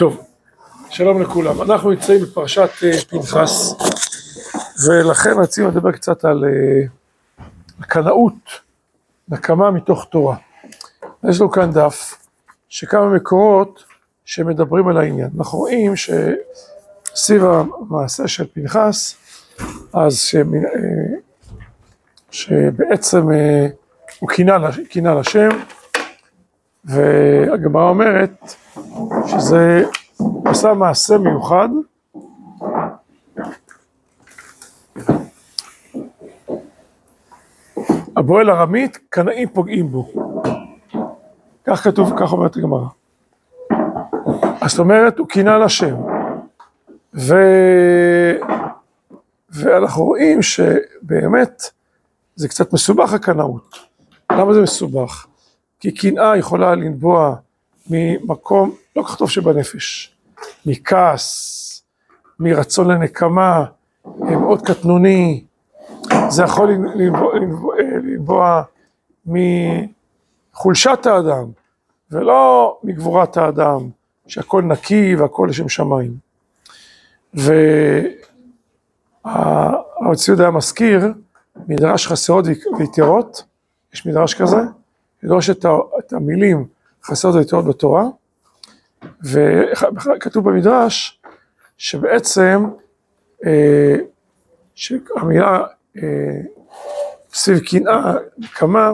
טוב, שלום לכולם. אנחנו נמצאים בפרשת אה, פנחס, ולכן רצינו לדבר קצת על אה, קנאות, נקמה מתוך תורה. יש לנו כאן דף, שכמה מקורות שמדברים על העניין. אנחנו רואים שסביב המעשה של פנחס, אז שמ- אה, שבעצם הוא קינה לשם, והגמרא אומרת שזה עשה מעשה מיוחד, הבועל ארמית, קנאים פוגעים בו. כך כתוב, כך אומרת הגמרא. זאת אומרת, הוא קינה לשם. ו... ואנחנו רואים שבאמת זה קצת מסובך הקנאות. למה זה מסובך? כי קנאה יכולה לנבוע ממקום לא כך טוב שבנפש, מכעס, מרצון לנקמה, מאוד קטנוני, זה יכול לנבוע, לנבוע, לנבוע מחולשת האדם, ולא מגבורת האדם, שהכל נקי והכל לשם שמיים. והרב ציוד היה מזכיר מדרש חסרות ויתרות, יש מדרש כזה, לדרוש את המילים חסרות ויתרות בתורה, וכתוב במדרש שבעצם אה, שהמילה אה, סביב קנאה, נקמה,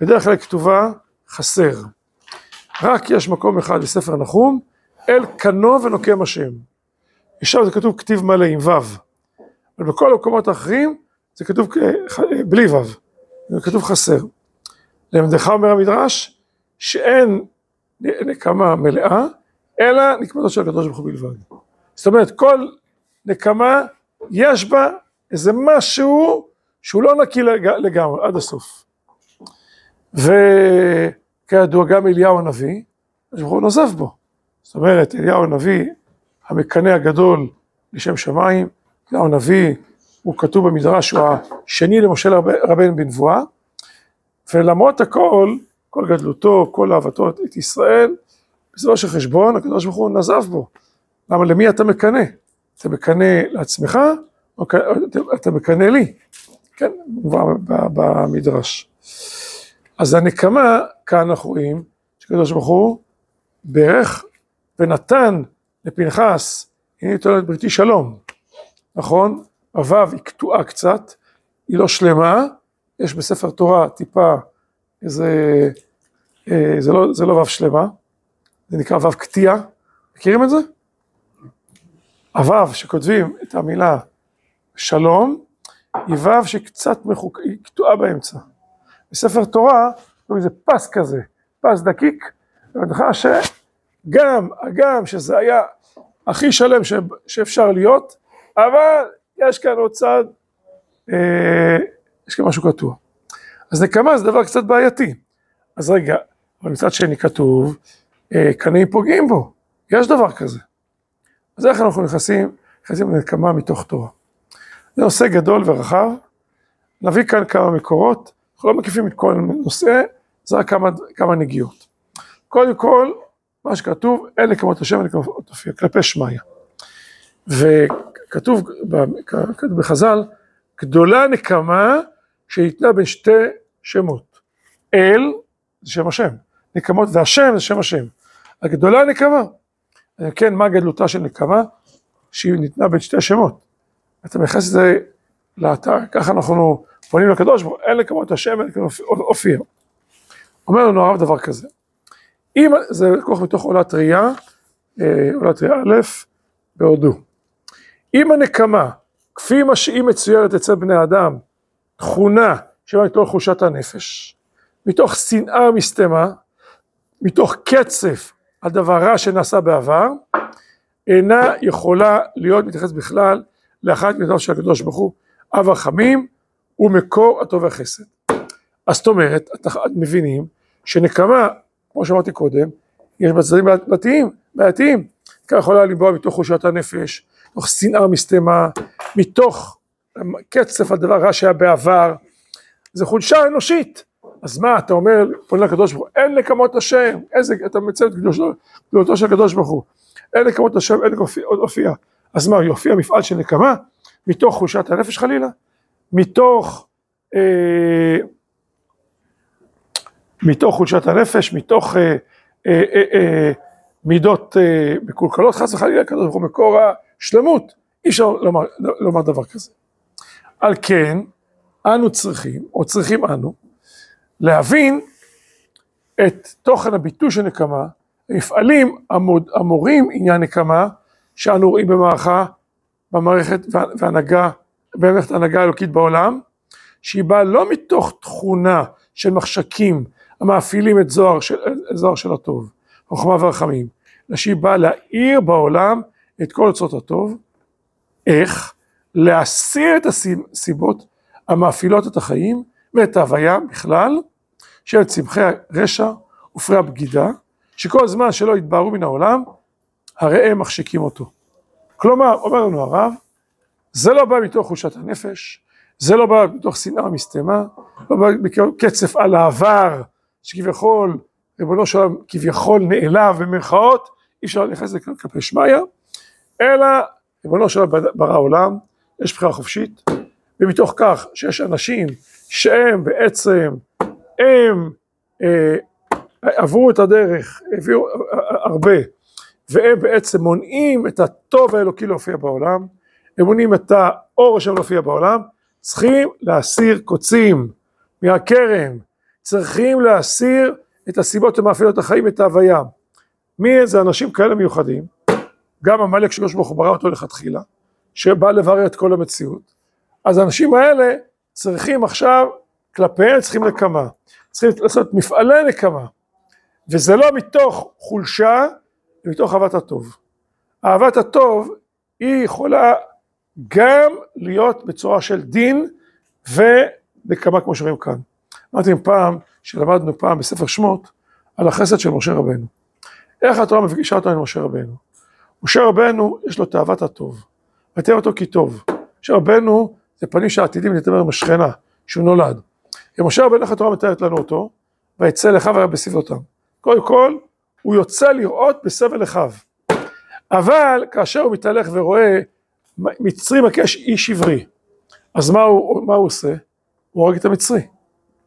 בדרך כלל כתובה חסר. רק יש מקום אחד בספר נחום, אל קנו ונוקם השם. עכשיו זה כתוב כתיב מלא עם ו', אבל בכל המקומות האחרים זה כתוב בלי ו', זה כתוב חסר. למדך אומר המדרש, שאין נקמה מלאה, אלא נקמתו של הקדוש ברוך הוא בלבד. זאת אומרת, כל נקמה יש בה איזה משהו שהוא לא נקי לגמרי, עד הסוף. וכידוע גם אליהו הנביא, הקדוש ברוך הוא נוזף בו. זאת אומרת, אליהו הנביא, המקנא הגדול לשם שמיים, אליהו הנביא, הוא כתוב במדרש, הוא השני למשה רבנו בנבואה, ולמרות הכל, כל גדלותו, כל אהבתו את ישראל, בסופו של חשבון הקדוש ברוך הוא נזף בו. למה למי אתה מקנא? אתה מקנא לעצמך, או אתה מקנא לי? כן, מובא במדרש. אז הנקמה, כאן אנחנו רואים, שקדוש ברוך הוא ברך ונתן לפנחס, הנה את בריתי שלום, נכון? הוו היא קטועה קצת, היא לא שלמה, יש בספר תורה טיפה איזה, זה לא, זה לא וו שלמה, זה נקרא וו קטיעה, מכירים את זה? הוו שכותבים את המילה שלום, היא וו שקצת מחוק... היא קטועה באמצע. בספר תורה, קוראים לזה פס כזה, פס דקיק, והדחה שגם, הגם שזה היה הכי שלם ש... שאפשר להיות, אבל יש כאן עוד צד, אה, יש כאן משהו קטוע. אז נקמה זה דבר קצת בעייתי. אז רגע, אבל מצד שני כתוב, אה, קנאים פוגעים בו, יש דבר כזה. אז איך אנחנו נכנסים, נכנסים לנקמה מתוך תורה. זה נושא גדול ורחב, נביא כאן כמה מקורות, אנחנו לא מקיפים את כל נושא, זה רק כמה, כמה נגיעות. קודם כל, מה שכתוב, אלה כמות השם ונקמות תופיע, כלפי שמיא. וכתוב כתוב בחז"ל, גדולה נקמה שניתנה בין שתי שמות. אל זה שם השם, נקמות והשם זה שם השם. הגדולה נקמה. כן, מה גדלותה של נקמה? שהיא ניתנה בין שתי שמות. אתה מייחס את זה לאתר, ככה אנחנו פונים לקדוש ברוך הוא, אלה כמות השם, אלה כמות אופיר. אומר לנו הרב דבר כזה, אם זה לקוח מתוך עולת ראייה, עולת ראייה א', בהודו. אם הנקמה, כפי מה שהיא מצוירת אצל בני אדם, תכונה שבאה מתוך חושת הנפש, מתוך שנאה מסתמה, מתוך קצף על דבר רע שנעשה בעבר, אינה יכולה להיות מתייחסת בכלל לאחת מידותיו של הקדוש ברוך הוא, אב הרחמים ומקור הטוב והחסד. אז זאת אומרת, מבינים שנקמה, כמו שאמרתי קודם, יש בה צדדים בעייתיים, בעייתיים. כך יכולה לנבוע מתוך חושת הנפש, מתוך שנאה מסתמה, מתוך קצף על דבר רע שהיה בעבר. זו חולשה אנושית, אז מה, אתה אומר, פונה לקדוש ברוך הוא, אין נקמות השם, איזה, אתה מציין את גדולתו של הקדוש ברוך הוא, אין נקמות השם, אין הופיע. אז מה, יופיע מפעל של נקמה? מתוך חולשת הנפש חלילה? מתוך, אה, מתוך חולשת הנפש, מתוך אה, אה, אה, אה, מידות אה, מקולקלות, חס וחלילה, הקדוש ברוך הוא מקור השלמות, אי אפשר לומר, לומר דבר כזה. על כן, אנו צריכים, או צריכים אנו, להבין את תוכן הביטוי של נקמה, מפעלים המוד, המורים עניין נקמה, שאנו רואים במערכה, במערכת והנהגה, במערכת ההנהגה האלוקית בעולם, שהיא באה לא מתוך תכונה של מחשקים המאפילים את זוהר של, זוהר של הטוב, חוכמה ורחמים, אלא שהיא באה להאיר בעולם את כל אוצרות הטוב, איך? להסיר את הסיבות המאפילות את החיים ואת ההוויה בכלל של צמחי הרשע ופרי הבגידה, שכל זמן שלא יתבהרו מן העולם, הרי הם מחשיקים אותו. כלומר, אומר לנו הרב, זה לא בא מתוך חושת הנפש, זה לא בא מתוך שנאה מסתמה, לא בא מקצף על העבר, שכביכול, ריבונו של עולם כביכול נעלב במרכאות, אי אפשר להיכנס לזה כלפי שמיא, אלא ריבונו של עולם ברא עולם, יש בחירה חופשית, ומתוך כך שיש אנשים שהם בעצם, הם אה, עברו את הדרך, הביאו הרבה, והם בעצם מונעים את הטוב האלוקי להופיע בעולם, הם מונעים את האור השם להופיע בעולם, צריכים להסיר קוצים מהכרם, צריכים להסיר את הסיבות שמאפיינות החיים, את ההוויה. מי איזה אנשים כאלה מיוחדים? גם עמלק שקדוש ברוך הוא ברא אותו לכתחילה, שבא לברר את כל המציאות. אז האנשים האלה צריכים עכשיו, כלפיהם צריכים נקמה, צריכים לעשות מפעלי נקמה, וזה לא מתוך חולשה, זה מתוך אהבת הטוב. אהבת הטוב היא יכולה גם להיות בצורה של דין ונקמה כמו שרואים כאן. אמרתי פעם, שלמדנו פעם בספר שמות, על החסד של משה רבנו. איך התורה מפגישה אותנו עם משה רבנו? משה רבנו יש לו תאוות הטוב, ותראה אותו כי טוב. משה רבנו זה פנים שעתידים להתאמר עם השכנה, שהוא נולד. ומשה רבנו התורה מתארת לנו אותו, ויצא לך והיה בסבלותם. קודם כל, הוא יוצא לראות בסבל אחיו. אבל כאשר הוא מתהלך ורואה מצרי מקש איש עברי, אז מה הוא, מה הוא עושה? הוא הורג את המצרי.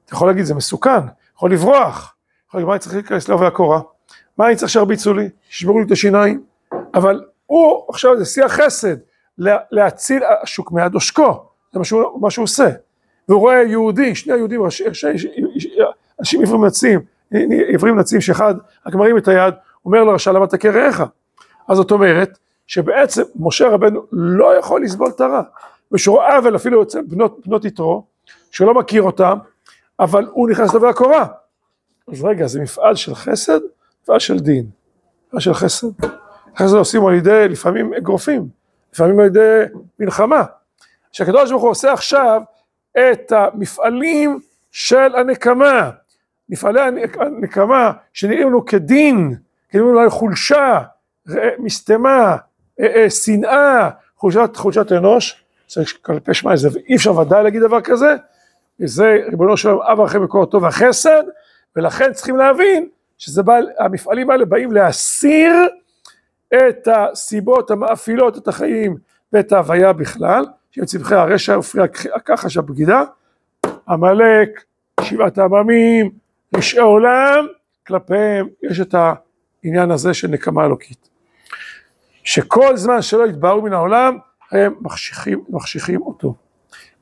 אתה יכול להגיד, זה מסוכן, יכול לברוח. יכול להגיד, מה אני צריך להיכנס לעובי הקורה? מה אני צריך שירביצו לי? שישברו לי את השיניים? אבל הוא, עכשיו זה שיא החסד, להציל השוק מיד עושקו, זה מה שהוא, מה שהוא עושה. והוא רואה יהודי, שני היהודים, אנשים עברים נצים, עברים נצים שאחד רק מרים את היד, אומר לרשע למה תכה רעך. אז זאת אומרת, שבעצם משה רבנו לא יכול לסבול את הרע. ושהוא רואה עוול אפילו אצל בנות, בנות יתרו, שלא מכיר אותם, אבל הוא נכנס לדבר הקורה. אז רגע, זה מפעל של חסד, מפעל של דין. מפעל של חסד. חסד עושים על ידי לפעמים אגרופים, לפעמים על ידי מלחמה. שהקדוש ברוך הוא עושה עכשיו את המפעלים של הנקמה. מפעלי הנקמה שנראים לנו כדין, כאילו לנו חולשה, משטמה, אה, אה, שנאה, חולשת, חולשת אנוש, צריך כלפי שמע ואי אפשר ודאי להגיד דבר כזה, וזה ריבונו של עולם אב אחרי מקור הטוב והחסד, ולכן צריכים להבין שהמפעלים האלה באים להסיר את הסיבות המאפילות את החיים ואת ההוויה בכלל, שהם צמחי הרשע ופרי הכחש הבגידה, עמלק, שבעת העממים, רשעי עולם, כלפיהם יש את העניין הזה של נקמה אלוקית. שכל זמן שלא יתבהרו מן העולם, הם מחשיכים, מחשיכים אותו.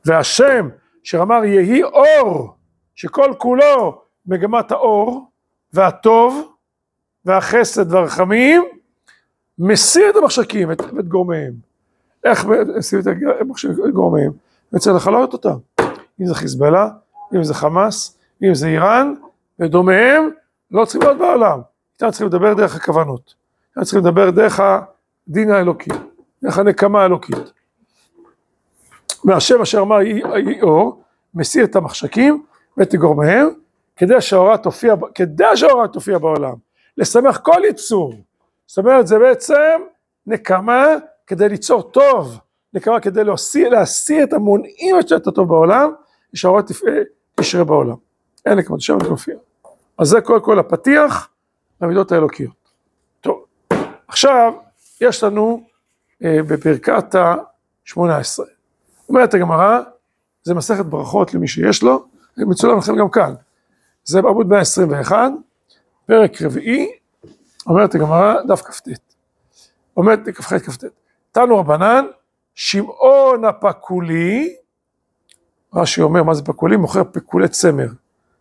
והשם שאמר יהי אור, שכל כולו מגמת האור והטוב והחסד והרחמים, מסיר את המחשקים, את, את גורמיהם. איך מסיר את גורמיהם? וצריך לכלות אותם. אם זה חיזבאללה, אם זה חמאס, אם זה איראן, ודומיהם, לא צריכים להיות בעולם. איתם צריכים לדבר דרך הכוונות. איתם צריכים לדבר דרך הדין האלוקי, דרך הנקמה האלוקית. מהשם אשר אמר יהי אור, מסיר את המחשקים ואת גורמיהם, כדי שהאורה תופיע, כדי שהאורה תופיע בעולם, לשמח כל יצור. זאת אומרת, זה בעצם נקמה כדי ליצור טוב, נקמה כדי להשיא, להשיא את המונעים את הטוב בעולם, שהאורה תשרה בעולם. אין נקמות השם מופיע. אז זה קודם כל הפתיח למידות האלוקיות. טוב, עכשיו יש לנו אה, בפרקת ה-18. אומרת הגמרא, זה מסכת ברכות למי שיש לו, מצולם לכם גם כאן. זה בעמוד 121, פרק רביעי, אומרת הגמרא, דף כ"ט. אומרת כ"ח כ"ט. תנו רבנן, שמעון הפקולי, רש"י אומר מה זה פקולי, מוכר פקולי צמר,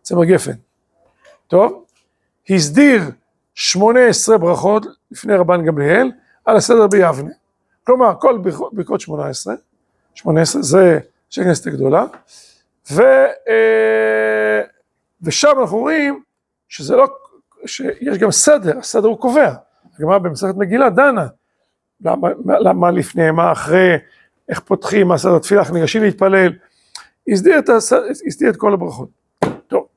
צמר גפן. טוב, הסדיר 18 ברכות לפני רבן גמליאל על הסדר ביבנה. כלומר, כל ברכות 18, 18 זה שהכנסת הגדולה, ו, אה, ושם אנחנו רואים שזה לא, שיש גם סדר, הסדר הוא קובע. הגמרא במסכת מגילה דנה, למה, למה לפני, מה אחרי, איך פותחים, מה סדר תפילה, איך ניגשים להתפלל, הסדיר את, הסדיר את כל הברכות. טוב,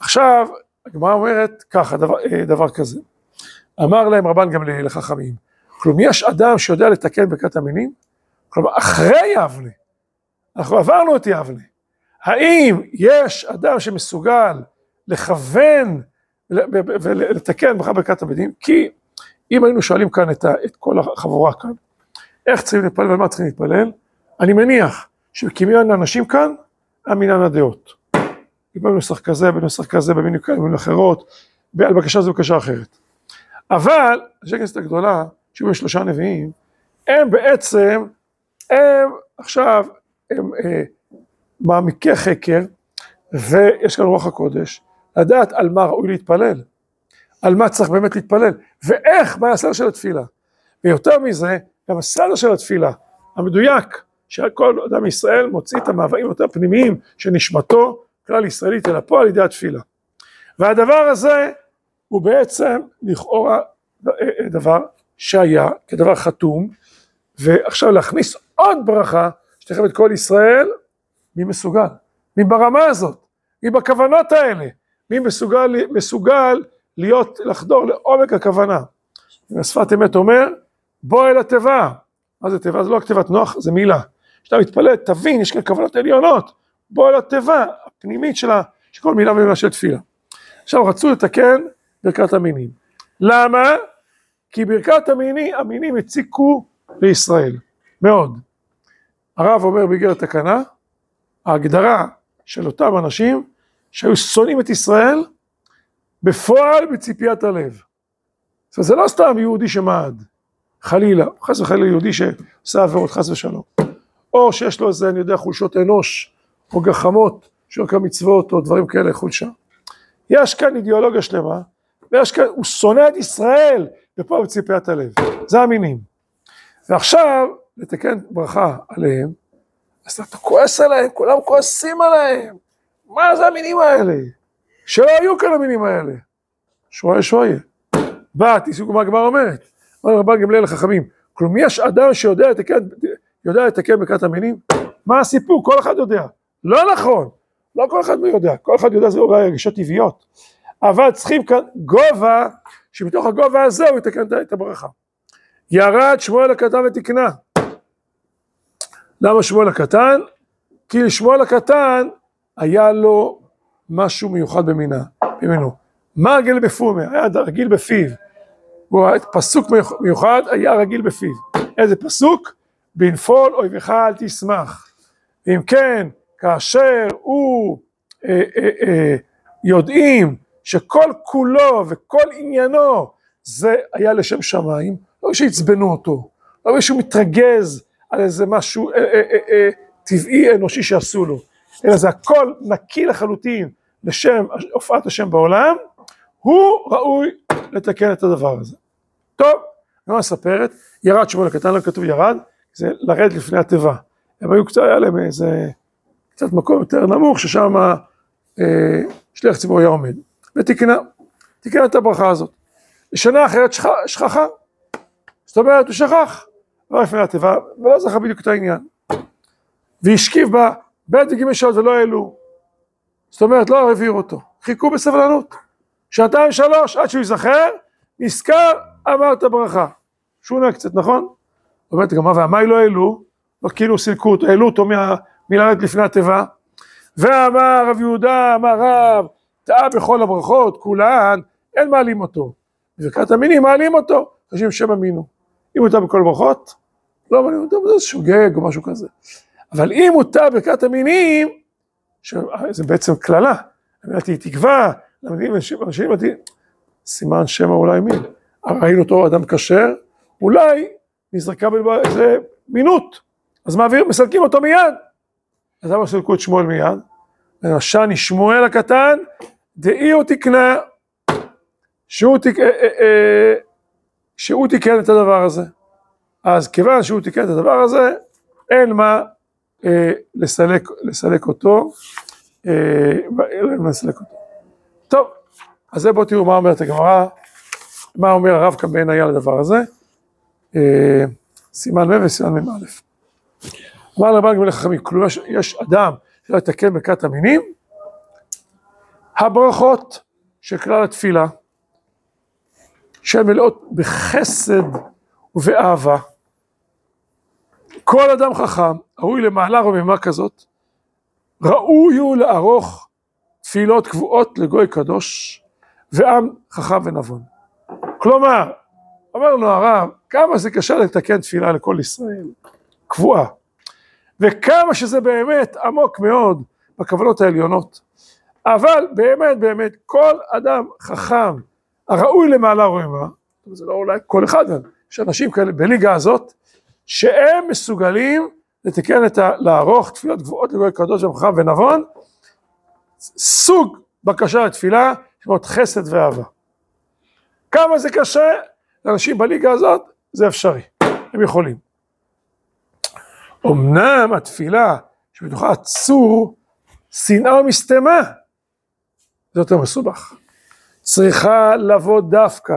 עכשיו הגמרא אומרת ככה, דבר, אה, דבר כזה, אמר להם רבן גמליאל לחכמים, כלומר יש אדם שיודע לתקן ברכת המינים? כלומר אחרי יבנה, אנחנו עברנו את יבנה, האם יש אדם שמסוגל לכוון ולתקן ברכת המינים? כי אם היינו שואלים כאן את, את כל החבורה כאן, איך צריכים להתפלל ועל מה צריכים להתפלל, אני מניח שמקימים אנשים כאן, המניין הדעות. בנוסח כזה, בנוסח כזה, במילים כאלה, במילים אחרות, על בקשה זו בקשה אחרת. אבל, אנשי הכנסת הגדולה, שהיו שלושה נביאים, הם בעצם, הם עכשיו, הם אה, מעמיקי חקר, ויש כאן רוח הקודש, לדעת על מה ראוי להתפלל, על מה צריך באמת להתפלל, ואיך, מה הסדר של התפילה. ויותר מזה, גם הסדר של התפילה, המדויק, שכל אדם ישראל מוציא את המאוויים יותר פנימיים של נשמתו, כלל ישראלית אל הפועל על ידי התפילה. והדבר הזה הוא בעצם לכאורה דבר שהיה כדבר חתום, ועכשיו להכניס עוד ברכה שתכף את כל ישראל, מי מסוגל? מי ברמה הזאת? מי בכוונות האלה? מי מסוגל, מסוגל להיות, לחדור לעומק הכוונה? השפת אמת אומר, בוא אל התיבה. מה זה תיבה? זה לא רק תיבת נוח, זה מילה. כשאתה מתפלל, תבין, יש כאן כוונות עליונות. בוא אל התיבה הפנימית שלה, של כל מילה ומילה של תפילה. עכשיו רצו לתקן ברכת המינים. למה? כי ברכת המינים, המינים הציקו לישראל, מאוד. הרב אומר באיגרת תקנה, ההגדרה של אותם אנשים שהיו שונאים את ישראל, בפועל בציפיית הלב. זאת אומרת, זה לא סתם יהודי שמעד, חלילה, חס וחלילה יהודי שעושה עבירות, חס ושלום. או שיש לו איזה, אני יודע, חולשות אנוש, או גחמות, שוק המצוות, או דברים כאלה, חולשה. יש כאן אידיאולוגיה שלמה, ויש כאן, הוא שונא את ישראל, ופה בציפיית הלב. זה המינים. ועכשיו, לתקן ברכה עליהם, אז אתה כועס עליהם, כולם כועסים עליהם. מה זה המינים האלה? שלא היו כאן המינים האלה. שויה שויה. בא, תסתכלו מה הגמרא אומרת. אומר רבן גמליאל לחכמים, כלומר יש אדם שיודע לתקן, יודע לתקן ברכת המינים? מה הסיפור? כל אחד יודע. לא נכון. לא כל אחד יודע. כל אחד יודע זה אולי רגשות טבעיות. אבל צריכים כאן גובה, שמתוך הגובה הזה הוא יתקן את הברכה. ירד שמואל הקטן ותקנה. למה שמואל הקטן? כי לשמואל הקטן היה לו משהו מיוחד במינה, במינו. מה רגיל בפומי? היה רגיל בפיו. הוא פסוק מיוחד היה רגיל בפיו. איזה פסוק? בנפול אויבך אל תשמח. ואם כן, כאשר הוא אה, אה, אה, יודעים שכל כולו וכל עניינו זה היה לשם שמיים, לא שעצבנו אותו, לא שהוא מתרגז על איזה משהו אה, אה, אה, אה, טבעי אנושי שעשו לו, אלא זה הכל נקי לחלוטין לשם הופעת השם בעולם, הוא ראוי לתקן את הדבר הזה. טוב, אני מספרת, ירד שמואל הקטן, לא כתוב ירד, זה לרדת לפני התיבה. הם היו קצת, היה להם איזה, קצת מקום יותר נמוך, ששם אה, שליח ציבור היה עומד. ותיקנה, תיקנה את הברכה הזאת. בשנה אחרת שכ, שכחה. זאת אומרת, הוא שכח. לא לפני התיבה, ולא זכה בדיוק את העניין. והשכיב בה ב' וג' שעות ולא העלו. זאת אומרת, לא העבירו אותו. חיכו בסבלנות. שעתיים שלוש, עד שהוא ייזכר, נזכר, אמר את הברכה. שונה קצת, נכון? אומרת הגמרא, והמאי לא העלו, לא כאילו סילקו אותו, העלו אותו מלרדת לפני התיבה. ואמר רב יהודה, אמר רב, טעה בכל הברכות, כולן, אין מעלים אותו. בברכת המינים מעלים אותו, חושבים שם אמינו. אם הוא טעה בכל הברכות, לא מעלים אותו, זה שוגג או משהו כזה. אבל אם הוא טעה בברכת המינים, זה בעצם קללה. אמרתי, תקווה, למדים אנשים אמרתי, סימן שמא אולי מין. ראינו אותו אדם כשר, אולי נזרקה איזה מינות, אז מעביר, מסלקים אותו מיד. אז למה סלקו את שמואל מיד? ונשני שמואל הקטן, דאי הוא תקנה, שהוא, תק... אה, אה, אה, שהוא תיקן את הדבר הזה. אז כיוון שהוא תיקן את הדבר הזה, אין מה לסלק, לסלק אותו, אה, לסלק אותו. טוב, אז זה בואו תראו מה אומרת הגמרא, מה אומר הרב קמביין היה לדבר הזה, אה, סימן מ' וסימן מ"א. אמר לרבן גמלי חכמים, כלומר יש אדם שלא יתקן ברכת המינים, הברכות של כלל התפילה, שהן מלאות בחסד ובאהבה. כל אדם חכם, ראוי למעלה רוממה כזאת, ראוי הוא לערוך תפילות קבועות לגוי קדוש, ועם חכם ונבון. כלומר, אומר לו הרב, כמה זה קשה לתקן תפילה לכל ישראל, קבועה. וכמה שזה באמת עמוק מאוד בכוונות העליונות. אבל באמת באמת כל אדם חכם הראוי למעלה רומה, זה לא אולי כל אחד, יש אנשים כאלה בליגה הזאת, שהם מסוגלים לתקן את ה... לערוך תפילות גבוהות לגוי קדוש וחכם ונבון, סוג בקשה לתפילה, שמות חסד ואהבה. כמה זה קשה, לאנשים בליגה הזאת, זה אפשרי, הם יכולים. אמנם התפילה שבתוכה צור שנאה ומשטמה, זה יותר מסובך. צריכה לבוא דווקא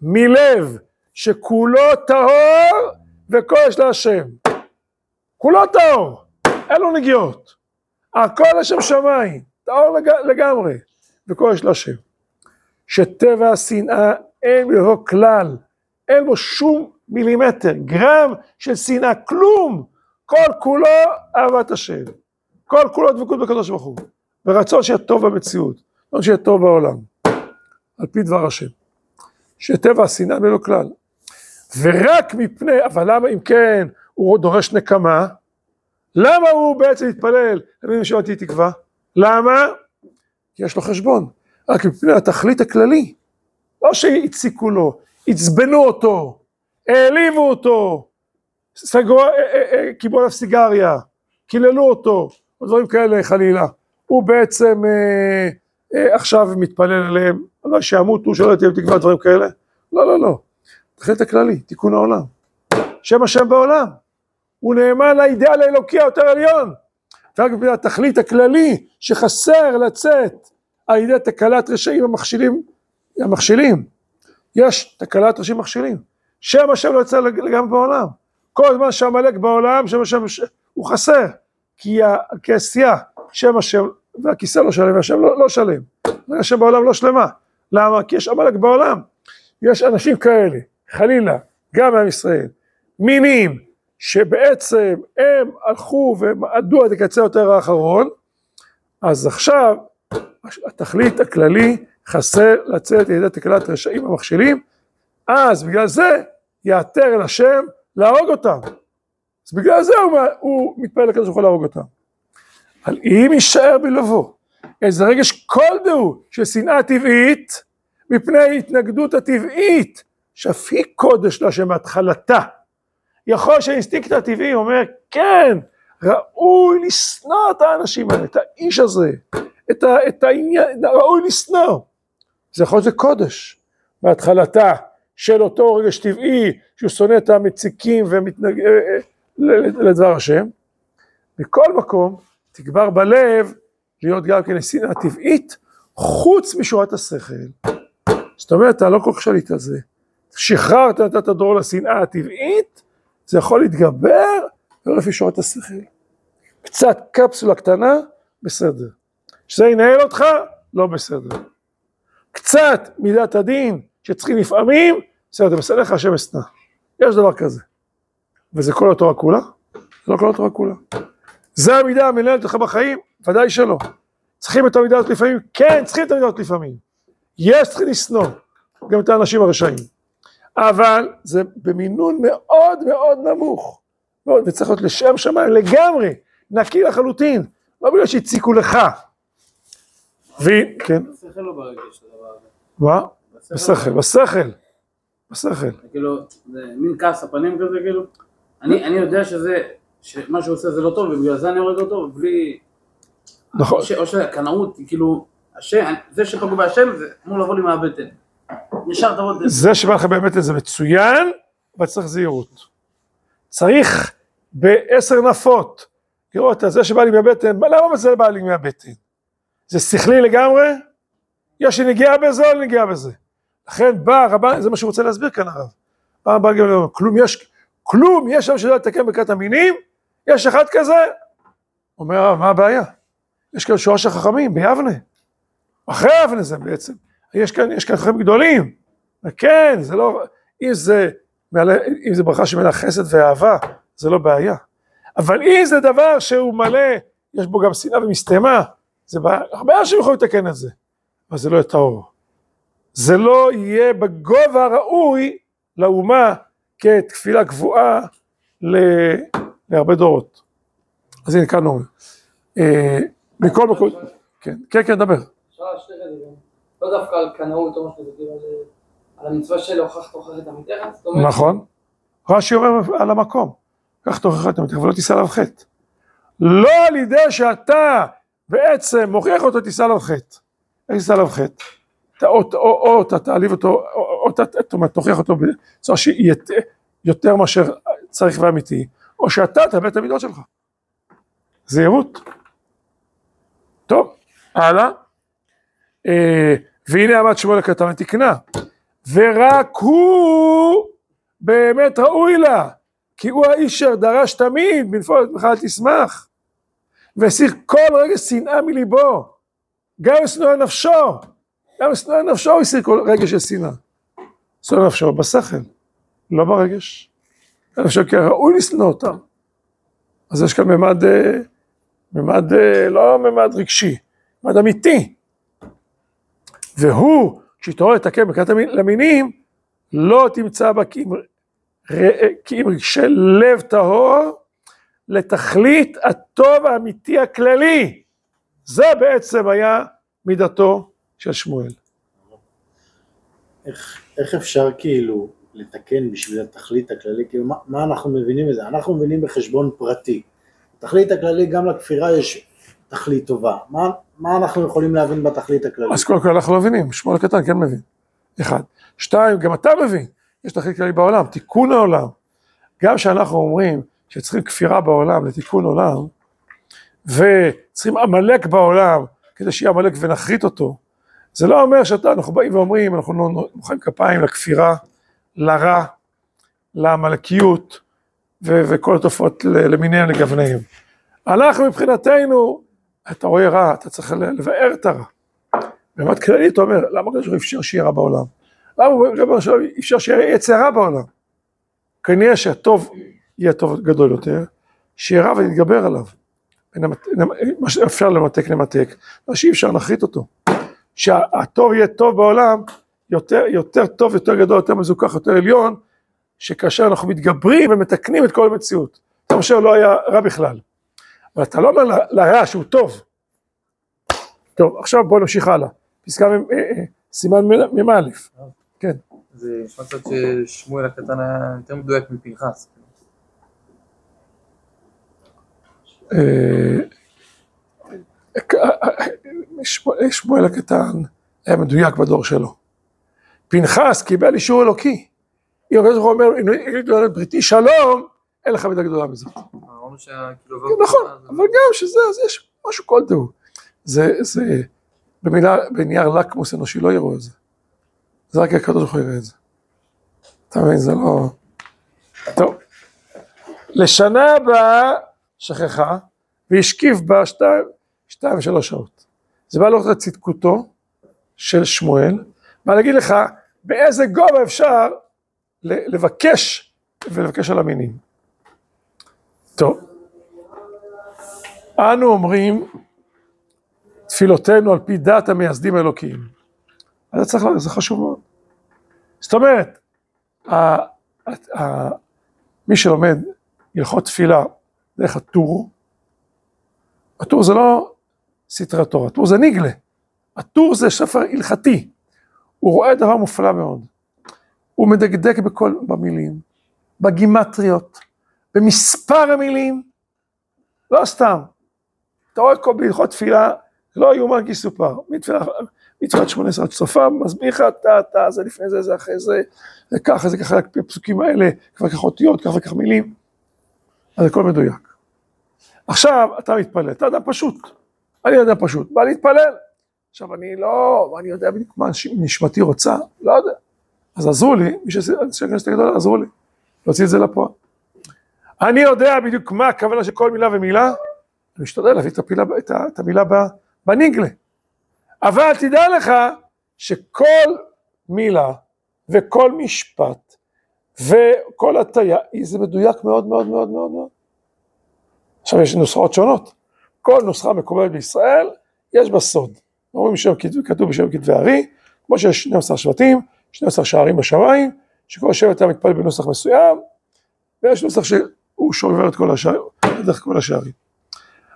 מלב שכולו טהור וקודש להשם. כולו טהור, אין לו נגיעות. הכל לשם שמיים, טהור לג... לגמרי, וקודש להשם. שטבע השנאה אין בו כלל, אין בו שום מילימטר, גרם של שנאה, כלום, כל כולו אהבת השם, כל כולו דבקות בקדוש ברוך הוא, ורצון שיהיה טוב במציאות, רצון שיהיה טוב בעולם, על פי דבר השם, שטבע השנאה אין לו כלל, ורק מפני, אבל למה אם כן הוא דורש נקמה, למה הוא בעצם מתפלל, למי שמעתי תקווה? למה? כי יש לו חשבון, רק מפני התכלית הכללי, לא שהציקו לו, עצבנו אותו, העליבו אותו, סגרו, אה, אה, אה, קיבלו עליו סיגריה, קיללו אותו, או דברים כאלה חלילה. הוא בעצם אה, אה, עכשיו מתפלל עליהם, לא שימותו, שלא תהיה תקווה, דברים כאלה. לא, לא, לא. תחילת הכללי, תיקון העולם. שם השם בעולם. הוא נאמן לאידאל האלוקי היותר עליון. ורק בגלל התכלית הכללי שחסר לצאת על ידי תקלת רשעים המכשילים, המכשילים. יש תקלת רשעים מכשילים. שם השם לא יוצא לגמרי בעולם. כל הזמן שעמלק בעולם, שם השם הוא חסר. כי הכסייה, שם השם, והכיסא לא שלם, והשם לא, לא שלם. השם בעולם לא שלמה. למה? כי יש עמלק בעולם. יש אנשים כאלה, חלילה, גם מעם ישראל, מינים, שבעצם הם הלכו ומעדו עד הקצה יותר האחרון, אז עכשיו התכלית הכללי חסר לצאת ידי תקלת רשעים המכשילים, אז בגלל זה יעתר אל השם להרוג אותם. אז בגלל זה הוא, הוא מתפלל לקדוש ברוך הוא להרוג אותם. אבל אם יישאר בלבו איזה רגש כלשהו של שנאה טבעית, מפני התנגדות הטבעית, שאף היא קודש להשם מהתחלתה. יכול שהאינסטינקט הטבעי אומר, כן, ראוי לשנוא את האנשים האלה, את האיש הזה, את, ה, את העניין, ראוי לשנוא. זה יכול להיות קודש, מהתחלתה של אותו רגש טבעי, שהוא שונא את המציקים ומתנגד אה, אה, לדבר השם. מכל מקום, תגבר בלב להיות גם כן שנאה טבעית, חוץ משורת השכל. זאת אומרת, אתה לא כל כך שליט על זה. שחררת, נתת דור לשנאה הטבעית, זה יכול להתגבר ולא לפי שורת השכל. קצת קפסולה קטנה, בסדר. שזה ינהל אותך, לא בסדר. קצת מידת הדין שצריכים לפעמים, בסדר, בסדר לך השם אשנא. יש דבר כזה. וזה כל התורה כולה? זה לא כל התורה כולה. זה המידה המנהלת אותך בחיים? ודאי שלא. צריכים את המידה הזאת לפעמים? כן, צריכים את המידה הזאת לפעמים. יש צריכים לשנוא גם את האנשים הרשעים. אבל זה במינון מאוד מאוד נמוך. מאוד, וצריך להיות לשם שמיים לגמרי, נקי לחלוטין. לא בגלל שהציקו לך. כן. בשכל לא ברגש הדבר הזה. מה? בשכל, בשכל. בשכל. כאילו, זה מין כעס הפנים כזה, כאילו. אני אני יודע שזה, שמה שהוא עושה זה לא טוב, ובגלל זה אני הורג אותו, ובלי... נכון. או שהקנאות, כאילו, השם, זה שפגעו בהשם, זה אמור לבוא לי מהבטן. ישר תבוא... זה שבא לך באמת זה מצוין, אבל צריך זהירות. צריך בעשר נפות לראות את זה שבא לי מהבטן, למה זה בא לי מהבטן? זה שכלי לגמרי? יש לי נגיעה בזה או לא נגיעה בזה? לכן בא הרבן, זה מה שהוא רוצה להסביר כאן הרב. בא הרבן גם אומר, כלום יש, כלום יש שם שיודע לתקן ברכת המינים? יש אחד כזה? אומר הרב, מה הבעיה? יש כאן שורש החכמים ביבנה. אחרי יבנה זה בעצם. יש כאן, יש כאן חכמים גדולים. וכן, זה לא, אם זה, אם זה ברכה שמלאה חסד ואהבה, זה לא בעיה. אבל אם זה דבר שהוא מלא, יש בו גם שנאה ומשטמה, זה בעיה, הרבה אנשים יכולים לתקן את זה, אבל זה לא יהיה טהור. זה לא יהיה בגובה הראוי לאומה כתפילה קבועה ל... להרבה דורות. אז הנה כאן אומר. אה, מכל מקום, כן, כן, כן, דבר. זה. לא דווקא על קנאות או משהו כאילו על- על המצווה של הוכחת הוכחת עמיתך, נכון. רש"י אומר על המקום, קח תוכחה את עמיתך ולא תישא עליו חטא. לא על ידי שאתה בעצם מוכיח אותו תישא עליו חטא. איך תישא עליו חטא? או, אתה תעליב אותו, או, אתה תוכיח אותו בצורה שהיא יותר מאשר צריך ואמיתי, או שאתה תאבד את המידות שלך. זהירות. טוב, הלאה. והנה עמד שמואל הקטן ותקנה, ורק הוא באמת ראוי לה, כי הוא האיש אשר דרש תמיד בנפול את מיכל תשמח, והסיר כל רגע שנאה מליבו, גם לשנוא נפשו, גם לשנוא נפשו הוא הסיר כל רגע של שנאה. שנוא נפשו בשכל, לא ברגש. אני חושב כי ראוי לשנוא אותם. אז יש כאן ממד, אה, ממד, אה, לא ממד רגשי, ממד אמיתי. והוא, כשהתעורר לתקן בקריאת למינים, לא תמצא בה כי אם, ר- כי אם רגשי לב טהור לתכלית הטוב האמיתי הכללי. זה בעצם היה מידתו של שמואל. איך, איך אפשר כאילו לתקן בשביל התכלית הכללי, כאילו מה, מה אנחנו מבינים בזה? אנחנו מבינים בחשבון פרטי. התכלית הכללי גם לכפירה יש תכלית טובה. מה, מה אנחנו יכולים להבין בתכלית הכללית? אז קודם כל אנחנו לא מבינים, שמואל הקטן כן מבין. אחד. שתיים, גם אתה מבין, יש תכלית כללי בעולם, תיקון העולם. גם כשאנחנו אומרים שצריכים כפירה בעולם לתיקון עולם, וצריכים עמלק בעולם כדי שיהיה עמלק ונחריט אותו, זה לא אומר שאנחנו באים ואומרים, אנחנו לא מוחאים כפיים לכפירה, לרע, לעמלקיות, ו- וכל התופעות ל- למיניהן לגווניהם. אנחנו מבחינתנו, אתה רואה רע, אתה צריך לבאר את הרע. במעמד כללי אתה אומר, למה הקדוש ברוך הוא אפשר שיהיה רע בעולם? למה הקדוש ברוך אפשר שיהיה יצר רע בעולם? כנראה שהטוב יהיה טוב גדול יותר, שיהיה רע ונתגבר עליו. מה שאפשר למתק נמתק, מה שאי אפשר נחריט אותו. שהטוב יהיה טוב בעולם, יותר, יותר טוב, יותר גדול, יותר מזוכח, יותר עליון, שכאשר אנחנו מתגברים ומתקנים את כל המציאות. אתה מאשר לא היה רע בכלל. אבל אתה לא אומר לרע שהוא טוב. טוב, עכשיו בואו נמשיך הלאה. פסקה מ- אה, אה, סימן מ"א. כן. זה נשמע קצת ששמואל הקטן היה יותר מדויק מפנחס. אה, שמואל- הקטן היה מדויק בדור שלו. פנחס קיבל אישור אלוקי. אם הקדוש ברוך הוא אומר, אם יגידו על בריתי שלום, אין לך מידה גדולה מזאת. אמרנו שכאילו... נכון, אבל גם שזה, אז יש משהו כלשהו. זה, זה, במילה, בנייר לקמוס אנושי לא יראו את זה. זה רק הקדוש ברוך הוא יראה את זה. אתה מבין, זה לא... טוב. לשנה הבאה שכחה, והשקיף בה שתיים, שתיים ושלוש שעות. זה בא לראות את צדקותו של שמואל, בא להגיד לך באיזה גובה אפשר לבקש ולבקש על המינים. טוב. אנו אומרים תפילותינו על פי דת המייסדים האלוקיים. אז צריך, זה חשוב מאוד. זאת אומרת, ה, ה, ה, מי שלומד הלכות תפילה דרך הטור, הטור זה לא סתרי תורה, הטור זה ניגלה. הטור זה ספר הלכתי. הוא רואה דבר מופלא מאוד. הוא מדקדק בכל, במילים, בגימטריות, במספר המילים, לא סתם. אתה רואה כל בהלכות תפילה, לא יאומן כי סופר. מתפילת שמונה עשרה עד סופה, מסביר לך, אתה, אתה, זה לפני זה, זה אחרי זה, זה ככה, זה ככה, הפסוקים האלה, כך אותיות, כך וכך מילים. אז הכל מדויק. עכשיו, אתה מתפלל, אתה אדם פשוט. אני אדם פשוט, בא להתפלל. עכשיו, אני לא, אני יודע בדיוק מה נש- נשמתי רוצה, לא יודע. אז עזרו לי, מי שעושה הכנסת הגדולה, עזרו לי, להוציא את זה לפועל. אני יודע בדיוק מה הכוונה של כל מילה ומילה, אני משתדל להביא את, הפילה, את, ה, את המילה ב- בניגלה. אבל תדע לך שכל מילה וכל משפט וכל הטיה, זה מדויק מאוד מאוד מאוד מאוד מאוד. עכשיו יש נוסחאות שונות. כל נוסחה מקובלת בישראל, יש בה סוד. אומרים שם כתוב, בשם כתבי הארי, כמו שיש 12 שבטים, 12 שערים בשמיים, שכל שבט היה מתפלל בנוסח מסוים, ויש נוסח שהוא שובר את כל השערים, דרך כל השערים.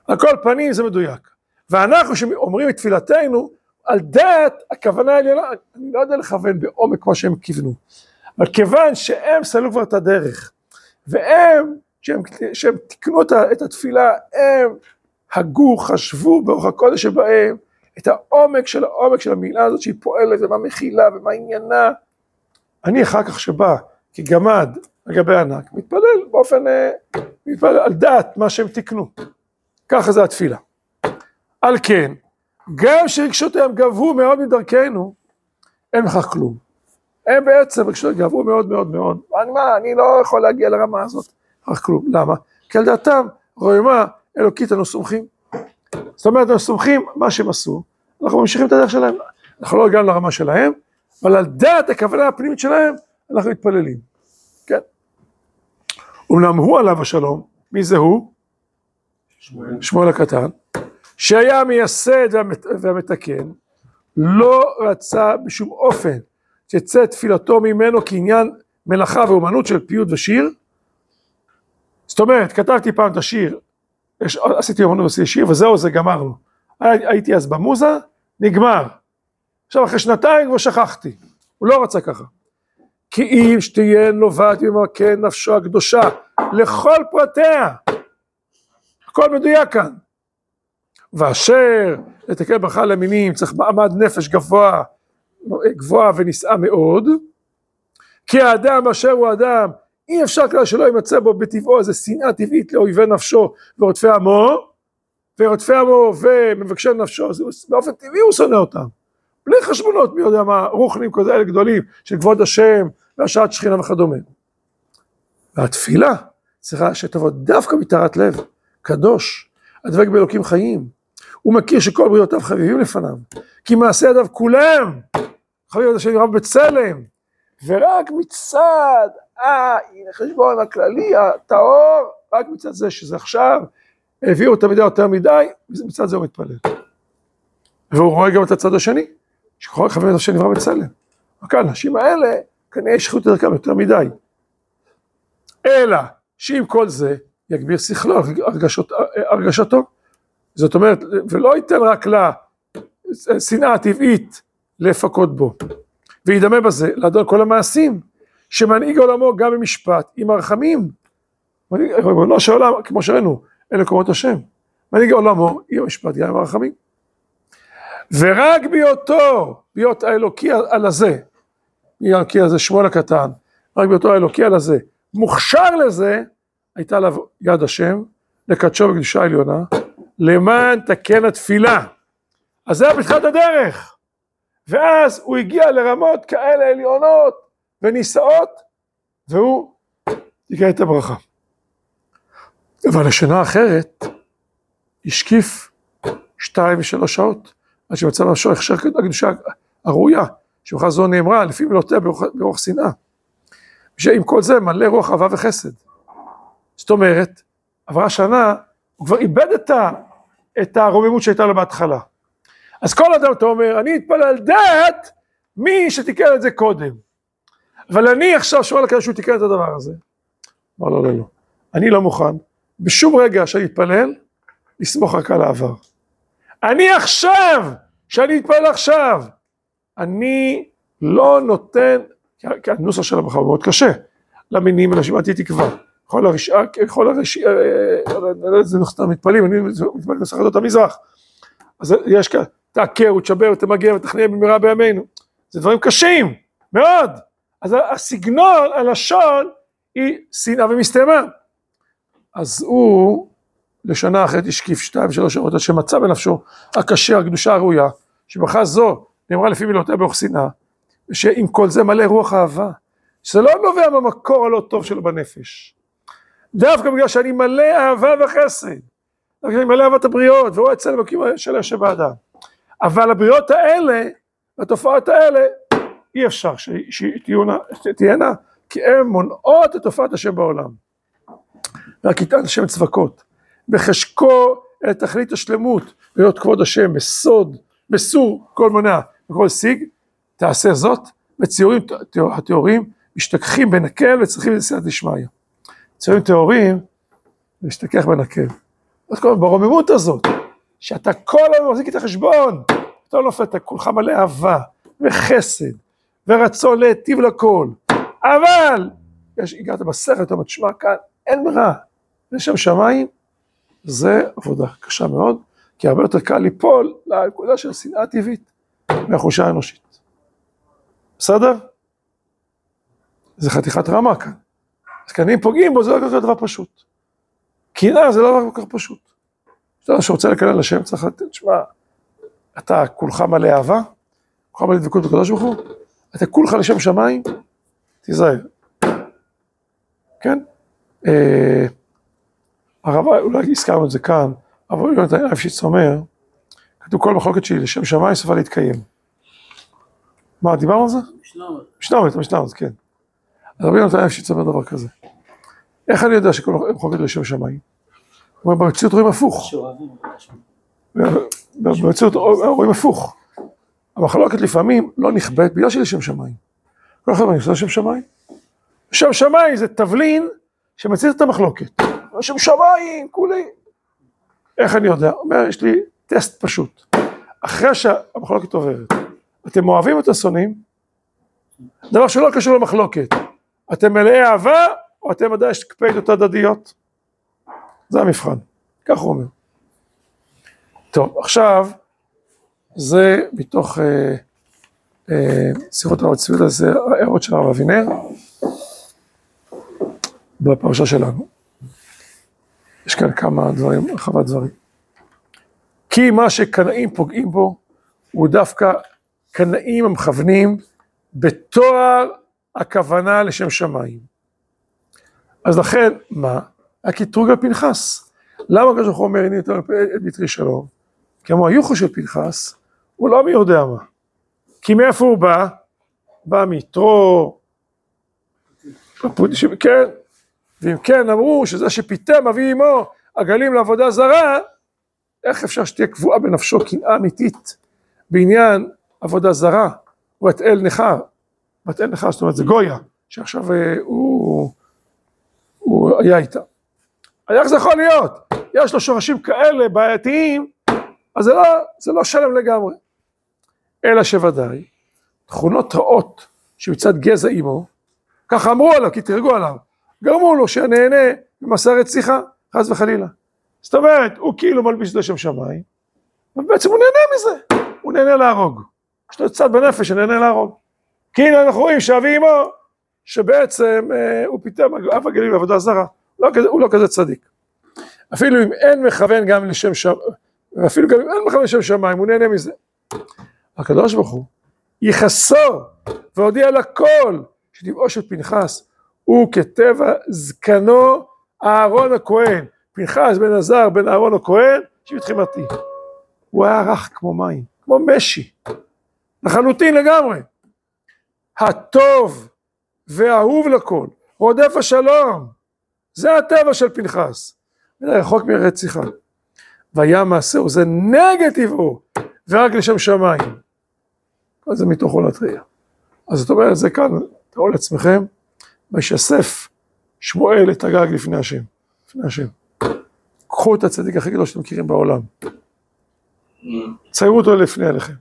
על כל פנים זה מדויק. ואנחנו שאומרים את תפילתנו, על דעת הכוונה העליונה, אני לא יודע לכוון בעומק מה שהם כיוונו, אבל כיוון שהם סללו כבר את הדרך, והם, שהם, שהם תיקנו את התפילה, הם הגו, חשבו באורח הקודש שבהם, את העומק של העומק של המילה הזאת שהיא פועלת, ומה מכילה, ומה עניינה. אני אחר כך שבא כגמד לגבי ענק, מתפלל באופן, אה, מתפלל על דעת מה שהם תיקנו. ככה זה התפילה. על כן, גם שרגשותיהם גבו מאוד מדרכנו, אין בכך כלום. הם בעצם רגשותיהם גבו מאוד מאוד מאוד. אני מה, אני לא יכול להגיע לרמה הזאת. בכך כלום. למה? כי על דעתם, רוימה אלוקית אנו סומכים. זאת אומרת, אנחנו סומכים מה שהם עשו, אנחנו ממשיכים את הדרך שלהם. אנחנו לא הגענו לרמה שלהם, אבל על דעת הכוונה הפנימית שלהם, אנחנו מתפללים. כן? אמנם הוא עליו השלום, מי זה הוא? שמואל הקטן, שהיה המייסד והמת- והמתקן, לא רצה בשום אופן שתצא תפילתו ממנו כעניין מלאכה ואומנות של פיוט ושיר. זאת אומרת, כתבתי פעם את השיר, יש, עשיתי אומנות ועשיתי שיר וזהו, זה גמרנו. הי- הייתי אז במוזה, נגמר. עכשיו אחרי שנתיים כבר שכחתי, הוא לא רצה ככה. כי אם שתהיה נובעת ממרכן נפשו הקדושה לכל פרטיה. הכל מדויק כאן. ואשר לתקן ברכה למינים צריך מעמד נפש גבוה, גבוהה ונישאה מאוד, כי האדם אשר הוא אדם, אי אפשר כלל שלא יימצא בו בטבעו איזה שנאה טבעית לאויבי נפשו ורודפי עמו, ורודפי עמו ומבקשי נפשו, הוא- באופן טבעי הוא שונא אותם. בלי חשבונות, מי יודע מה, רוחנים כאלה גדולים של כבוד השם והשעת שכינה וכדומה. והתפילה צריכה שתבוא דווקא מטהרת לב, קדוש, הדבק באלוקים חיים. הוא מכיר שכל בריאותיו חביבים לפניו, כי מעשי ידיו כולם חביב את השם ירב בצלם, ורק מצד החשבון הכללי, הטהור, רק מצד זה שזה עכשיו, הביאו את המידה יותר מדי, מצד זה הוא מתפלל. והוא רואה גם את הצד השני, שכל חביב את השם ירב בצלם. רק האנשים האלה, כנראה יש זכות דרכם יותר מדי. אלא שעם כל זה יגביר שכלו, הרגשות, הרגשתו. זאת אומרת, ולא ייתן רק לשנאה הטבעית לפקוד בו. וידמה בזה לאדון כל המעשים, שמנהיג עולמו גם במשפט עם הרחמים. ריבונו של עולם, כמו שראינו, אלה קומות השם. מנהיג עולמו עם המשפט גם עם הרחמים. ורק בהיותו, בהיות האלוקי על הזה, האלוקי הזה, שמואל הקטן, רק בהיותו האלוקי על הזה, מוכשר לזה, הייתה עליו יד השם, לקדשו בקדושה עליונה, למען תקן התפילה. אז זה היה בתחילת הדרך. ואז הוא הגיע לרמות כאלה עליונות ונישאות, והוא תיקן את הברכה. אבל לשנה אחרת, השקיף שתיים ושלוש שעות, עד שמצא נפשו הכשר הקדושה הראויה, שבכלל זו נאמרה לפי מילותיה ברוח, שנאה. שעם כל זה מלא רוח אהבה וחסד. זאת אומרת, עברה שנה, הוא כבר איבד את את הרוממות שהייתה לו בהתחלה. אז כל אדם, אתה אומר, אני אתפלל על דעת מי שתיקן את זה קודם. אבל אני עכשיו שואל לקדוש שהוא תיקן את הדבר הזה. אמר לא, לא, לא. אני לא מוכן, בשום רגע שאני אתפלל, לסמוך רק על העבר. אני עכשיו, שאני אתפלל עכשיו, אני לא נותן, כי הנוסח של הברכה הוא מאוד קשה, למינים ולשמעתי תקווה. כל הרשעה, כל הרשעה, זה נוסח מתפללים, אני מתפלל נוסח עדות המזרח. אז יש כאן, תעקר ותשבר ותמגר ותכניע במהרה בימינו. זה דברים קשים, מאוד. אז הסגנון, הלשון, היא שנאה ומסתיימה. אז הוא, לשנה אחרת השקיף שתיים שלוש שעות, עד שמצא בנפשו הקשה, הקדושה הראויה, שברכה זו נאמרה לפי מילותיה ברוך שנאה, ושעם כל זה מלא רוח אהבה, שזה לא נובע מהמקור הלא טוב שלו בנפש. דווקא בגלל שאני מלא אהבה וחסד, דווקא אני מלא אהבת הבריות, והוא אצל אלוקים של יושב באדם. אבל הבריות האלה, התופעות האלה, אי אפשר שתהיינה, כי הן מונעות את תופעת השם בעולם. רק יטען השם צבקות, בחשקו את תכלית השלמות, להיות כבוד השם בסוד, בסור כל מונע וכל שיג, תעשה זאת, וציורים הטהורים משתכחים בנקל וצריכים לסייעת דשמיא. ציורים טהורים, משתכח בנקל. אז כל ברוממות הזאת, שאתה כל היום מחזיק את החשבון, אתה לא נופל, אתה כולך מלא אהבה וחסד ורצון להיטיב לכל, אבל יש, הגעת בסרט, אתה אומר, תשמע כאן, אין ברירה, שם שמיים, זה עבודה קשה מאוד, כי הרבה יותר קל ליפול לנקודה של השנאה הטבעית מהחושה האנושית. בסדר? זה חתיכת רמה כאן. אז כאן אם פוגעים בו זה לא כל כך דבר פשוט. קנאה זה לא כל כך פשוט. יודע שרוצה לקלל לשם צריך לתת, תשמע, אתה כולך מלא אהבה, כולך מלא דבקות בקדוש ברוך הוא, אתה כולך לשם שמיים, תיזהר. כן? אה, הרב, אולי הזכרנו את זה כאן, אבל יונתן אייבשיץ אומר, כתוב כל מחלוקת שלי לשם שמיים סופה להתקיים. מה, דיברנו על זה? משלמת. משלמת, משלמת, כן. אז רבי יונתן אייבשיץ אומר דבר כזה. איך אני יודע שכל מחלוקת לשם שמיים? הוא אומר, במציאות רואים הפוך. במציאות רואים הפוך. המחלוקת לפעמים לא נכבדת בגלל שהיא לשם שמיים. כל אחד נכנס לשם שמיים. שם שמיים זה תבלין שמציל את המחלוקת. שם שמיים, כולי. איך אני יודע? אומר, יש לי טסט פשוט. אחרי שהמחלוקת עוברת, אתם אוהבים את השונאים? דבר שלא קשור למחלוקת. אתם מלאי אהבה, או אתם עדיין יש קפידות הדדיות? זה המבחן. כך הוא אומר. טוב, עכשיו, זה מתוך אה, אה, שיחות הרב צביעות, זה של הרב אבינר, בפרשה שלנו. יש כאן כמה דברים, הרחבת דברים. כי מה שקנאים פוגעים בו, הוא דווקא קנאים המכוונים בתואר הכוונה לשם שמיים. אז לכן, מה? הקטרוג על פנחס. למה הקדוש ברוך הוא אומר, הנה את ביטרי שלום? כמו היוחו של פנחס, הוא לא מי יודע מה. כי מאיפה הוא בא? בא מיתרו, כן, ואם כן אמרו שזה שפיתם אבי אמו עגלים לעבודה זרה, איך אפשר שתהיה קבועה בנפשו קנאה אמיתית בעניין עבודה זרה, את אל נכר, בת אל נכר, זאת אומרת זה גויה, שעכשיו אה, הוא, הוא היה איתה. איך זה יכול להיות? יש לו שורשים כאלה בעייתיים, אז זה לא, זה לא שלם לגמרי. אלא שוודאי, תכונות רעות שמצד גזע אימו, ככה אמרו עליו, כי תרגו עליו, גרמו לו שנהנה ממסרת שיחה, חס וחלילה. זאת אומרת, הוא כאילו מלביש את לשם שמיים, ובעצם הוא נהנה מזה, הוא נהנה להרוג. יש לו צד בנפש שנהנה להרוג. כי הנה אנחנו רואים שאבי אמו, שבעצם אה, הוא פתאום אב הגליל בעבודה זרה, לא, הוא לא כזה צדיק. אפילו אם אין מכוון גם לשם שמיים, ואפילו גם אם אין מכוון לשם שמיים, הוא נהנה מזה. הקדוש ברוך הוא יכסו והודיע לכל שטבעו של פנחס הוא כטבע זקנו אהרון הכהן, פנחס בן עזר בן אהרון הכהן, שבתחילתי. הוא היה רך כמו מים, כמו משי, לחלוטין לגמרי. הטוב והאהוב לכל, רודף השלום, זה הטבע של פנחס, רחוק מרציחה. והיה מעשהו זה נגד טבעו, ורק לשם שמיים. כל זה מתוך עולת ראייה. אז זאת אומרת, זה כאן, תראו לעצמכם, וישסף שמואל את הגג לפני השם. לפני השם. קחו את הצדיק הכי גדול שאתם מכירים בעולם. ציירו אותו לפני עליכם.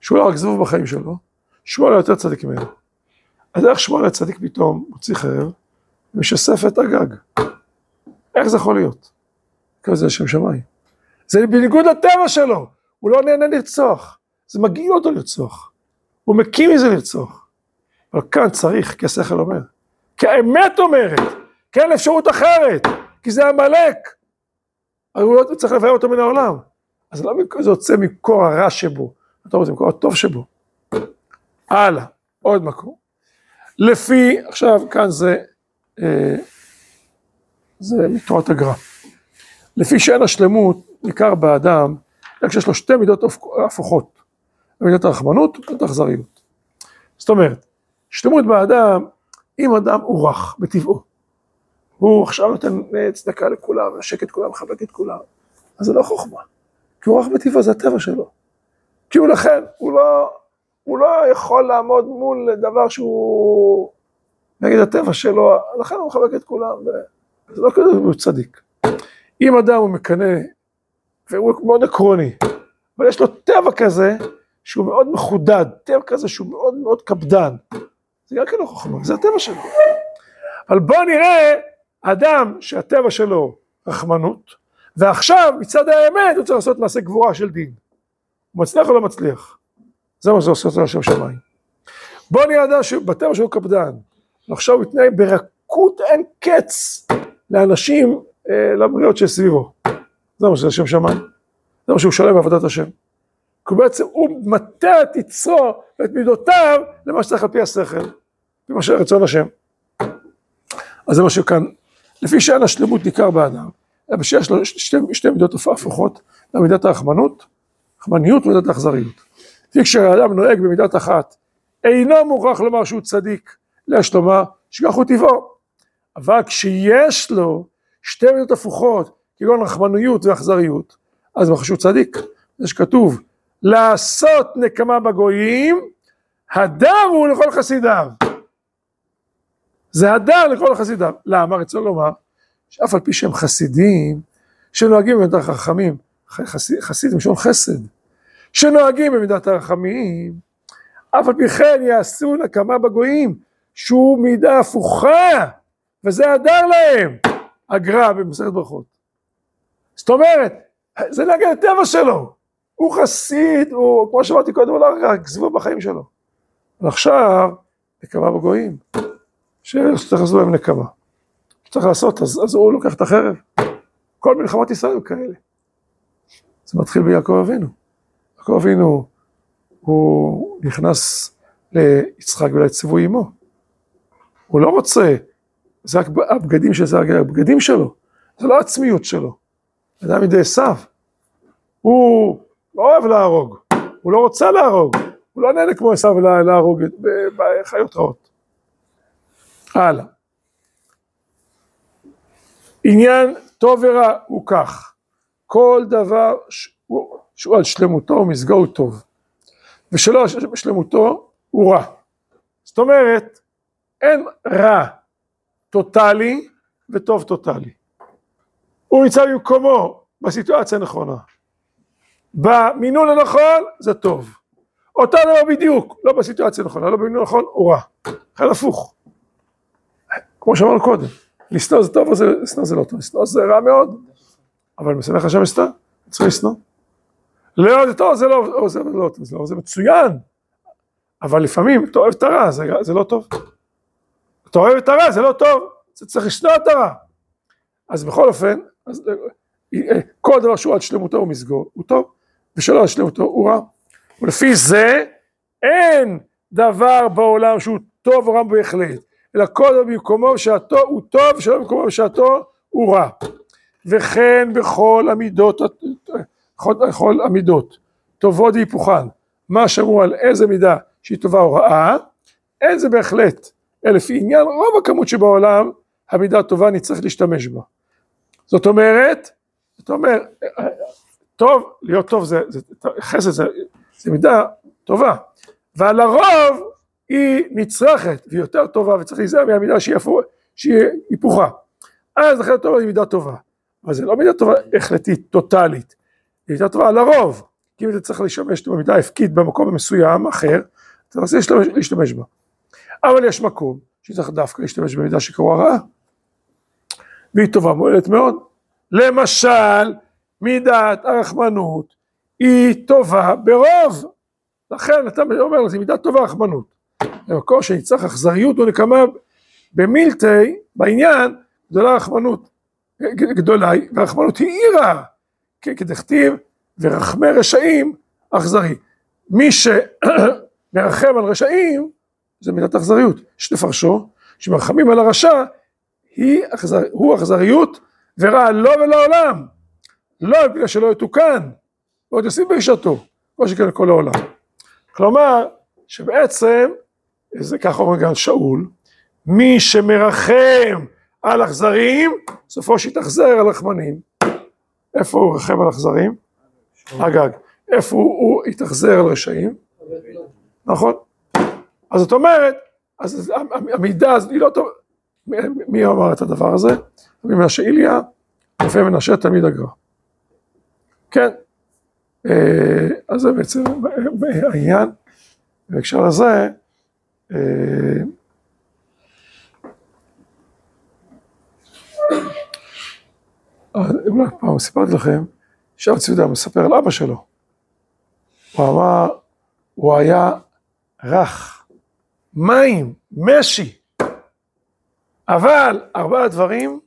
שהוא לא רק זבוב בחיים שלו, שמואל יותר צדיק ממנו. אז איך שמואל הצדיק פתאום מוציא חרב ומשסף את הגג? איך זה יכול להיות? כי זה לשם שמיים. זה בניגוד לטבע שלו, הוא לא נהנה לרצוח, זה מגעיל אותו לרצוח. הוא מקים מזה לרצוח. אבל כאן צריך, כי השכל אומר, כי האמת אומרת, כי אין אפשרות אחרת, כי זה עמלק. הרי הוא לא צריך לבאר אותו מן העולם. אז לא זה יוצא מקור הרע שבו, אתה רואה, זה מקור הטוב שבו. הלאה, עוד מקום. לפי, עכשיו כאן זה, אה, זה מתורת הגר"א. לפי שאין השלמות ניכר באדם, רק שיש לו שתי מידות הפוכות, מידת הרחמנות ומידת האכזריות. זאת אומרת, שלמות באדם, אם אדם הוא רך בטבעו, הוא עכשיו נותן צדקה לכולם, מנשק את כולם, מחבק את כולם, אז זה לא חוכמה, כי הוא רך בטבעו, זה הטבע שלו. כי הוא לכן, הוא לא, הוא לא יכול לעמוד מול דבר שהוא נגד הטבע שלו, לכן הוא מחבק את כולם, וזה לא כזה, הוא צדיק. אם אדם הוא מקנא, והוא מאוד עקרוני, אבל יש לו טבע כזה, שהוא מאוד מחודד, טבע כזה שהוא מאוד מאוד קפדן, זה גם כן לא חוכמה, זה הטבע שלו. אבל בוא נראה אדם שהטבע שלו רחמנות, ועכשיו מצד האמת הוא צריך לעשות מעשה גבורה של דין. הוא מצליח או לא מצליח? זה מה שזה עושה אותו לשם שמיים. בוא נראה אדם שבטבע שלו קפדן, ועכשיו הוא יתנהג ברכות אין קץ לאנשים, אה, לבריות שסביבו. זה מה שזה לשם שמיים. זה מה שהוא שלם בעבודת השם. כי בעצם הוא מטה את יצרו ואת מידותיו למה שצריך על פי השכל, לפי מה שרצון השם. אז זה מה שכאן, לפי שאין השלמות ניכר באדם, אלא שיש לו שתי, שתי מידות הפוכות, מידת הרחמנות, רחמניות ומידת האכזריות. לפי כשהאדם נוהג במידת אחת, אינו מוכרח לומר שהוא צדיק להשלמה, שכך הוא טבעו. אבל כשיש לו שתי מידות הפוכות, כגון רחמניות ואכזריות, אז הוא חשוב צדיק. זה שכתוב, לעשות נקמה בגויים, הדר הוא לכל חסידיו. זה הדר לכל חסידיו. למה? רצו לומר, שאף על פי שהם חסידים, שנוהגים במידת החכמים, חסיד, חסיד משון חסד, שנוהגים במידת הרחמים, אף על פי כן יעשו נקמה בגויים, שהוא מידה הפוכה, וזה הדר להם, הגר"א במסכת ברכות. זאת אומרת, זה נגד הטבע שלו. הוא חסיד, הוא, כמו שאמרתי קודם, הוא לא רק זבוב בחיים שלו. ועכשיו, נקמה בגויים, לעשות להם נקמה. שצריך לעשות, אז, אז הוא לוקח את החרב. כל מלחמות ישראל כאלה. זה מתחיל ביעקב אבינו. יעקב אבינו, הוא נכנס ליצחק ולציווי עמו. הוא לא רוצה, זה רק הבגדים שזה הבגדים שלו, זה לא העצמיות שלו. אדם מידי עשיו. הוא לא אוהב להרוג, הוא לא רוצה להרוג, הוא לא נהנה כמו עשיו להרוג בחיות רעות. הלאה. עניין טוב ורע הוא כך, כל דבר שהוא, שהוא על שלמותו ומזגו הוא טוב, ושלא על שלמותו הוא רע. זאת אומרת, אין רע טוטאלי וטוב טוטאלי. הוא נמצא במקומו בסיטואציה הנכונה. במינון הנכון זה טוב. אותו דבר בדיוק, לא בסיטואציה הנכונה, לא במינון הנכון, הוא רע. אחר הפוך. כמו שאמרנו קודם, לשנוא זה טוב או לשנוא זה לא טוב, לשנוא זה רע מאוד, אבל משנא לך שם אסתר, צריך לשנוא. לא, זה טוב, זה לא, או זה לא טוב, זה, לא, זה מצוין, אבל לפעמים אתה אוהב את הרע, זה, זה לא טוב. אתה אוהב את הרע, זה לא טוב, זה צריך לשנוא את הרע. אז בכל אופן, אז, כל דבר שהוא עד שלמותו ומזגו הוא טוב, ושלא עד שלמותו הוא רע. ולפי זה אין דבר בעולם שהוא טוב או רע בהחלט, אלא כל במקומו בשעתו הוא טוב, ושלא במקומו בשעתו הוא רע. וכן בכל המידות, בכל המידות, טובות והיפוכן, מה שאמרו על איזה מידה שהיא טובה או רעה, אין זה בהחלט, לפי עניין רוב הכמות שבעולם, המידה הטובה נצטרך להשתמש בה. זאת אומרת, זאת אומרת, טוב, להיות טוב זה, זה חסד זה, זה מידה טובה, ועל הרוב היא נצרכת, והיא יותר טובה, וצריך להיזהר מהמידה שהיא הפוך- שהיא היפוכה. אז לכן טובה היא מידה טובה. אבל זה לא מידה טובה החלטית, טוטאלית. היא מידה טובה על הרוב. כי אם אתה צריך לשמש במידה הפקית במקום מסוים אחר, אתה רוצה להשתמש, להשתמש בה. אבל יש מקום שצריך דווקא להשתמש במידה שקרואה רעה. והיא טובה מועלת מאוד. למשל, מידת הרחמנות היא טובה ברוב. לכן אתה אומר, זו מידה טובה רחמנות. במקום שנצטרך אכזריות ונקמה במילטי, בעניין, גדולה רחמנות, גדולה והרחמנות היא עירה, כדכתיב, ורחמי רשעים אכזרי. מי שמרחם על רשעים, זה מידת אכזריות. יש לפרשו, שמרחמים על הרשע, אכזר, הוא אכזריות ורע לו ולעולם. לא בגלל שלא יתוקן, ועוד יוסיף בשעתו, כמו שכן לכל העולם. כלומר, שבעצם, זה ככה אומר גם שאול, מי שמרחם על אכזרים, סופו שיתאכזר על רחמנים. איפה הוא רחם על אכזרים? אגג. איפה הוא, הוא התאכזר על רשעים? נכון? אז זאת אומרת, אז המידה הזאת היא לא טובה. מי- מי אמר את הדבר הזה? רבי מנשה איליה, רופא מנשה תלמיד הגר"א. כן. אה, אז זה בעצם העניין. בהקשר לזה, אולי פעם סיפרתי לכם, שהרב ציודה מספר על אבא שלו. הוא אמר, הוא היה רך, מים, משי, אבל ארבעה דברים,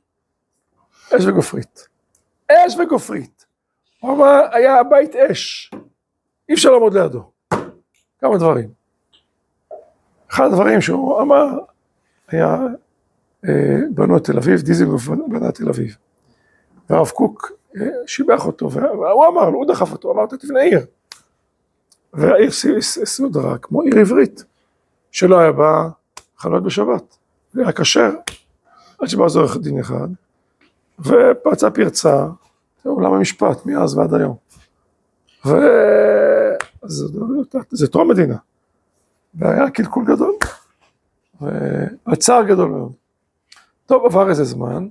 אש וגופרית. אש וגופרית. הוא אמר, היה בית אש, אי אפשר לעמוד לידו. כמה דברים. אחד הדברים שהוא אמר, היה אה, בנו את תל אביב, דיזינגוף בנה תל אביב. והרב קוק אה, שיבח אותו, והוא אמר לו, הוא דחף אותו, אמר, אתה תבנה עיר. והעיר סודרה כמו עיר עברית, שלא היה בה חנות בשבת. זה היה כשר, עד שבא עורך דין אחד, ופרצה פרצה, עולם המשפט, מאז ועד היום. ו... זה, טרום מדינה. והיה קלקול גדול, וצער גדול מאוד. טוב, עבר איזה זמן,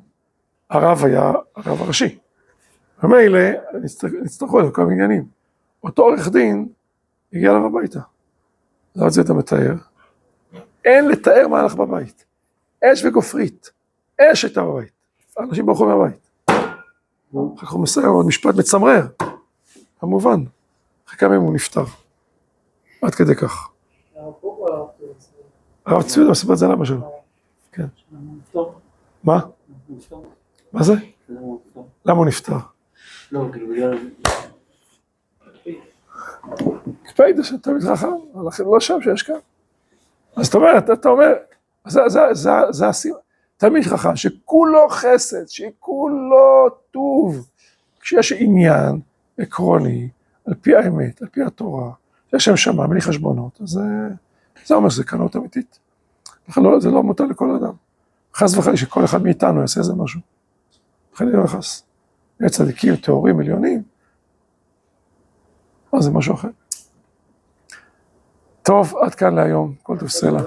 הרב היה הרב הראשי. ומילא נצטרכו על כל מיני עניינים. אותו עורך דין הגיע אליו הביתה. זה עוד זה אתה מתאר. אין לתאר מה הלך בבית. אש וגופרית. אש הייתה בבית. האנשים ברחו מהבית. אחר כך הוא מסיים עוד משפט מצמרר. כמובן. אחרי כמה ימים הוא נפטר. עד כדי כך. הרב קוק או הרב ציודה? הרב ציודה מספר את זה לאבא שלו. טוב, מה? מה זה? למה הוא נפטר? לא, כאילו בגלל... הקפאית שם תלמיד חכם, לכן לא שם שיש כאן. אז זאת אומרת, אתה אומר, זה, הסיבה, תלמיד חכם שכולו חסד, שכולו טוב, כשיש עניין עקרוני, על פי האמת, על פי התורה, יש שם שמע, בלי חשבונות, אז זה, זה אומר שזה קנות אמיתית. לכן לא, זה לא מותר לכל אדם. חס וחלילה שכל אחד מאיתנו יעשה איזה משהו. חלילה וחס. יש צדיקים טהורים עליונים, אז זה משהו אחר. טוב, עד כאן להיום, כל טוב סלע.